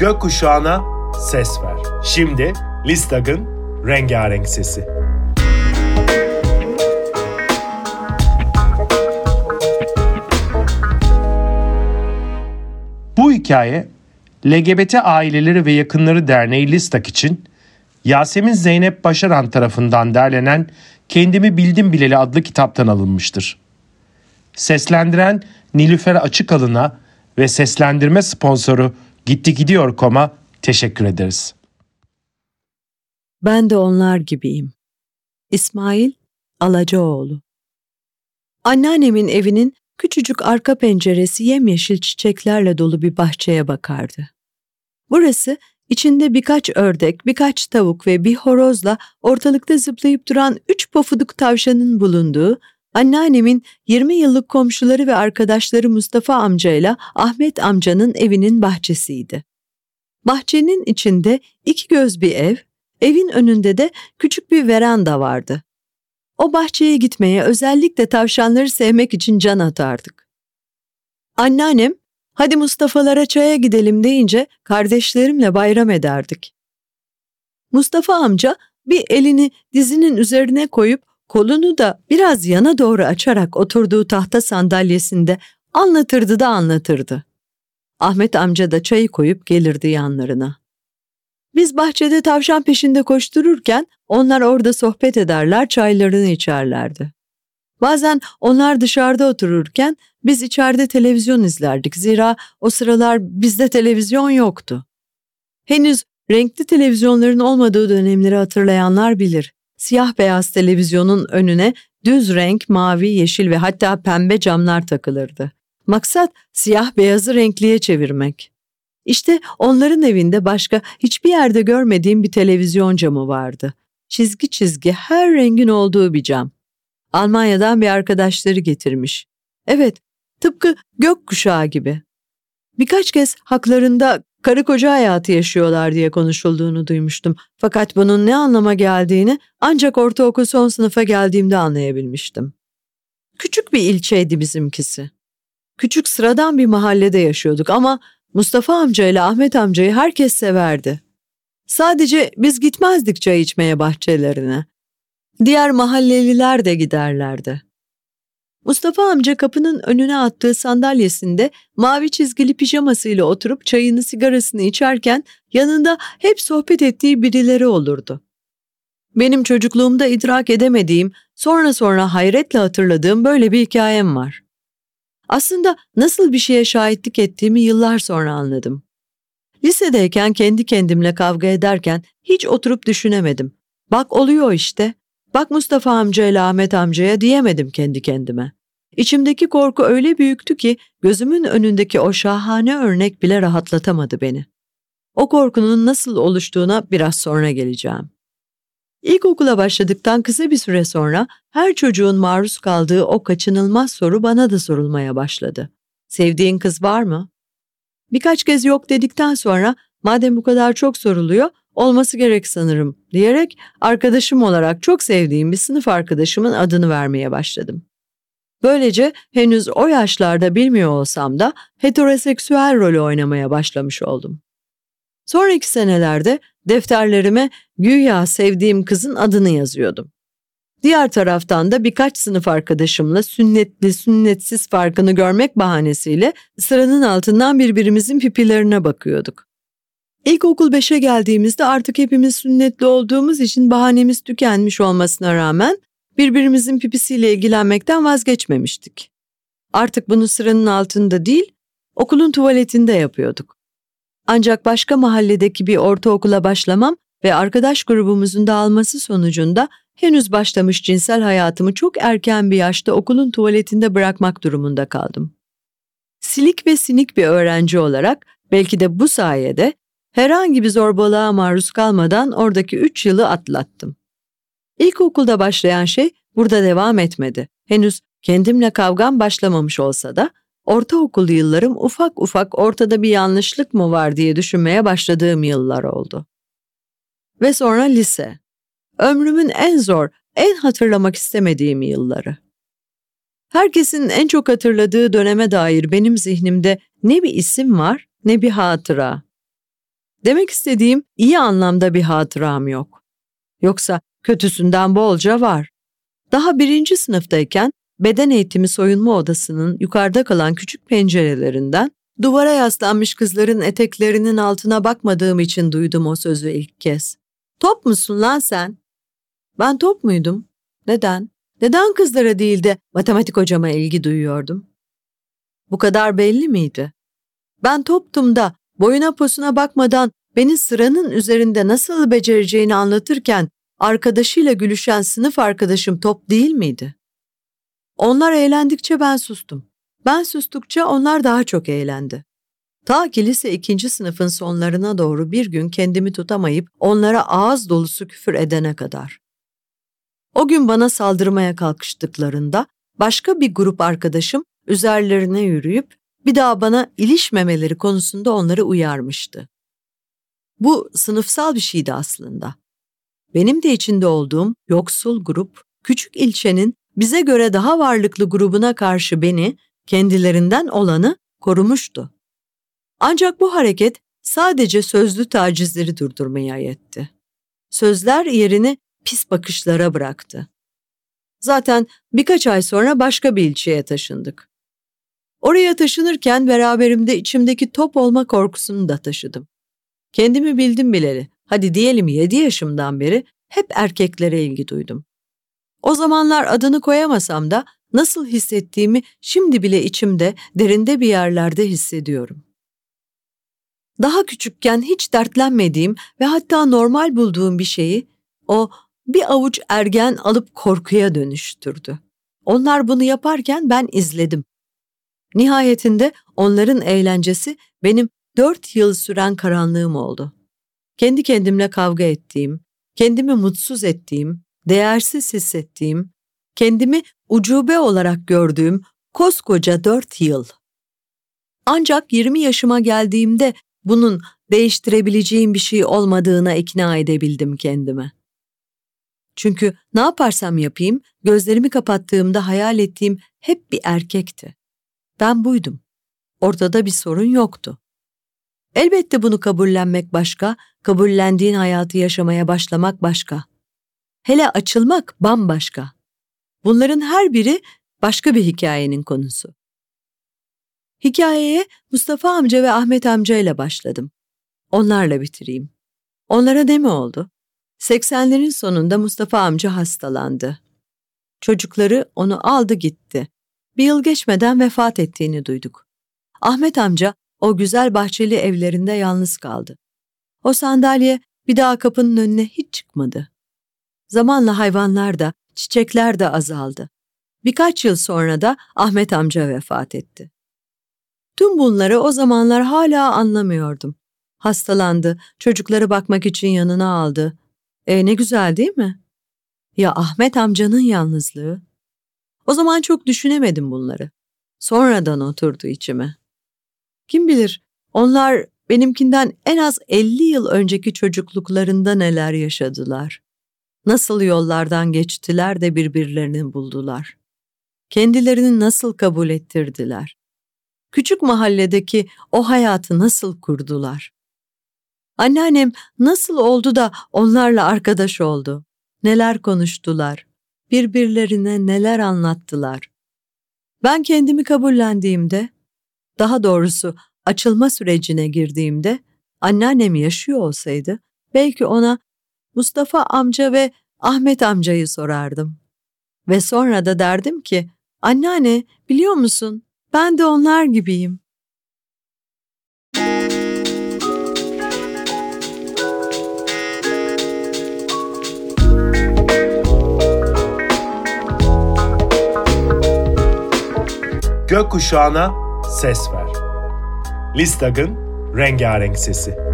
gökkuşağına ses ver. Şimdi Listag'ın rengarenk sesi. Bu hikaye LGBT Aileleri ve Yakınları Derneği Listak için Yasemin Zeynep Başaran tarafından derlenen Kendimi Bildim Bileli adlı kitaptan alınmıştır. Seslendiren Nilüfer Açıkalın'a ve seslendirme sponsoru Gitti Gidiyor Kom'a teşekkür ederiz. Ben de onlar gibiyim. İsmail Alacaoğlu Anneannemin evinin küçücük arka penceresi yemyeşil çiçeklerle dolu bir bahçeye bakardı. Burası içinde birkaç ördek, birkaç tavuk ve bir horozla ortalıkta zıplayıp duran üç pofuduk tavşanın bulunduğu, anneannemin 20 yıllık komşuları ve arkadaşları Mustafa amcayla Ahmet amcanın evinin bahçesiydi. Bahçenin içinde iki göz bir ev, evin önünde de küçük bir veranda vardı. O bahçeye gitmeye özellikle tavşanları sevmek için can atardık. Anneannem, hadi Mustafa'lara çaya gidelim deyince kardeşlerimle bayram ederdik. Mustafa amca bir elini dizinin üzerine koyup kolunu da biraz yana doğru açarak oturduğu tahta sandalyesinde anlatırdı da anlatırdı. Ahmet amca da çayı koyup gelirdi yanlarına. Biz bahçede tavşan peşinde koştururken onlar orada sohbet ederler, çaylarını içerlerdi. Bazen onlar dışarıda otururken biz içeride televizyon izlerdik. Zira o sıralar bizde televizyon yoktu. Henüz renkli televizyonların olmadığı dönemleri hatırlayanlar bilir. Siyah beyaz televizyonun önüne düz renk mavi, yeşil ve hatta pembe camlar takılırdı. Maksat siyah beyazı renkliye çevirmek. İşte onların evinde başka hiçbir yerde görmediğim bir televizyon camı vardı. Çizgi çizgi her rengin olduğu bir cam. Almanya'dan bir arkadaşları getirmiş. Evet, tıpkı gökkuşağı gibi. Birkaç kez haklarında karı koca hayatı yaşıyorlar diye konuşulduğunu duymuştum. Fakat bunun ne anlama geldiğini ancak ortaokul son sınıfa geldiğimde anlayabilmiştim. Küçük bir ilçeydi bizimkisi. Küçük sıradan bir mahallede yaşıyorduk ama Mustafa amca ile Ahmet amcayı herkes severdi. Sadece biz gitmezdik çay içmeye bahçelerine. Diğer mahalleliler de giderlerdi. Mustafa amca kapının önüne attığı sandalyesinde mavi çizgili pijamasıyla oturup çayını sigarasını içerken yanında hep sohbet ettiği birileri olurdu. Benim çocukluğumda idrak edemediğim, sonra sonra hayretle hatırladığım böyle bir hikayem var. Aslında nasıl bir şeye şahitlik ettiğimi yıllar sonra anladım. Lisedeyken kendi kendimle kavga ederken hiç oturup düşünemedim. Bak oluyor işte. Bak Mustafa amca ile Ahmet amcaya diyemedim kendi kendime. İçimdeki korku öyle büyüktü ki gözümün önündeki o şahane örnek bile rahatlatamadı beni. O korkunun nasıl oluştuğuna biraz sonra geleceğim. İlkokula başladıktan kısa bir süre sonra her çocuğun maruz kaldığı o kaçınılmaz soru bana da sorulmaya başladı. Sevdiğin kız var mı? Birkaç kez yok dedikten sonra madem bu kadar çok soruluyor olması gerek sanırım diyerek arkadaşım olarak çok sevdiğim bir sınıf arkadaşımın adını vermeye başladım. Böylece henüz o yaşlarda bilmiyor olsam da heteroseksüel rolü oynamaya başlamış oldum. Sonraki senelerde defterlerime güya sevdiğim kızın adını yazıyordum. Diğer taraftan da birkaç sınıf arkadaşımla sünnetli sünnetsiz farkını görmek bahanesiyle sıranın altından birbirimizin pipilerine bakıyorduk. İlkokul 5'e geldiğimizde artık hepimiz sünnetli olduğumuz için bahanemiz tükenmiş olmasına rağmen birbirimizin pipisiyle ilgilenmekten vazgeçmemiştik. Artık bunu sıranın altında değil, okulun tuvaletinde yapıyorduk. Ancak başka mahalledeki bir ortaokula başlamam ve arkadaş grubumuzun dağılması sonucunda henüz başlamış cinsel hayatımı çok erken bir yaşta okulun tuvaletinde bırakmak durumunda kaldım. Silik ve sinik bir öğrenci olarak belki de bu sayede herhangi bir zorbalığa maruz kalmadan oradaki üç yılı atlattım. İlkokulda başlayan şey burada devam etmedi. Henüz kendimle kavgam başlamamış olsa da ortaokul yıllarım ufak ufak ortada bir yanlışlık mı var diye düşünmeye başladığım yıllar oldu. Ve sonra lise. Ömrümün en zor, en hatırlamak istemediğim yılları. Herkesin en çok hatırladığı döneme dair benim zihnimde ne bir isim var ne bir hatıra. Demek istediğim iyi anlamda bir hatıram yok. Yoksa kötüsünden bolca var. Daha birinci sınıftayken beden eğitimi soyunma odasının yukarıda kalan küçük pencerelerinden duvara yaslanmış kızların eteklerinin altına bakmadığım için duydum o sözü ilk kez. Top musun lan sen? Ben top muydum? Neden? Neden kızlara değil de matematik hocama ilgi duyuyordum? Bu kadar belli miydi? Ben toptum da boyuna posuna bakmadan beni sıranın üzerinde nasıl becereceğini anlatırken arkadaşıyla gülüşen sınıf arkadaşım top değil miydi? Onlar eğlendikçe ben sustum. Ben sustukça onlar daha çok eğlendi. Ta ki lise ikinci sınıfın sonlarına doğru bir gün kendimi tutamayıp onlara ağız dolusu küfür edene kadar. O gün bana saldırmaya kalkıştıklarında başka bir grup arkadaşım üzerlerine yürüyüp bir daha bana ilişmemeleri konusunda onları uyarmıştı. Bu sınıfsal bir şeydi aslında. Benim de içinde olduğum yoksul grup, küçük ilçenin bize göre daha varlıklı grubuna karşı beni, kendilerinden olanı korumuştu. Ancak bu hareket sadece sözlü tacizleri durdurmaya yetti. Sözler yerini pis bakışlara bıraktı. Zaten birkaç ay sonra başka bir ilçeye taşındık. Oraya taşınırken beraberimde içimdeki top olma korkusunu da taşıdım. Kendimi bildim bileli, hadi diyelim yedi yaşımdan beri hep erkeklere ilgi duydum. O zamanlar adını koyamasam da nasıl hissettiğimi şimdi bile içimde, derinde bir yerlerde hissediyorum. Daha küçükken hiç dertlenmediğim ve hatta normal bulduğum bir şeyi o bir avuç ergen alıp korkuya dönüştürdü. Onlar bunu yaparken ben izledim. Nihayetinde onların eğlencesi benim dört yıl süren karanlığım oldu. Kendi kendimle kavga ettiğim, kendimi mutsuz ettiğim, değersiz hissettiğim, kendimi ucube olarak gördüğüm koskoca dört yıl. Ancak 20 yaşıma geldiğimde bunun değiştirebileceğim bir şey olmadığına ikna edebildim kendime. Çünkü ne yaparsam yapayım, gözlerimi kapattığımda hayal ettiğim hep bir erkekti. Ben buydum. Ortada bir sorun yoktu. Elbette bunu kabullenmek başka, kabullendiğin hayatı yaşamaya başlamak başka. Hele açılmak bambaşka. Bunların her biri başka bir hikayenin konusu. Hikayeye Mustafa amca ve Ahmet amca ile başladım. Onlarla bitireyim. Onlara ne mi oldu? 80'lerin sonunda Mustafa amca hastalandı. Çocukları onu aldı gitti. Bir yıl geçmeden vefat ettiğini duyduk. Ahmet amca o güzel bahçeli evlerinde yalnız kaldı. O sandalye bir daha kapının önüne hiç çıkmadı. Zamanla hayvanlar da, çiçekler de azaldı. Birkaç yıl sonra da Ahmet amca vefat etti. Tüm bunları o zamanlar hala anlamıyordum. Hastalandı, çocukları bakmak için yanına aldı. E ne güzel değil mi? Ya Ahmet amcanın yalnızlığı? O zaman çok düşünemedim bunları. Sonradan oturdu içime. Kim bilir onlar benimkinden en az 50 yıl önceki çocukluklarında neler yaşadılar. Nasıl yollardan geçtiler de birbirlerini buldular. Kendilerini nasıl kabul ettirdiler. Küçük mahalledeki o hayatı nasıl kurdular. Anneannem nasıl oldu da onlarla arkadaş oldu? Neler konuştular? Birbirlerine neler anlattılar? Ben kendimi kabullendiğimde, daha doğrusu açılma sürecine girdiğimde anneannem yaşıyor olsaydı belki ona Mustafa amca ve Ahmet amcayı sorardım. Ve sonra da derdim ki, anneanne biliyor musun ben de onlar gibiyim. Gökkuşağına ses ver. Listag'ın rengarenk sesi.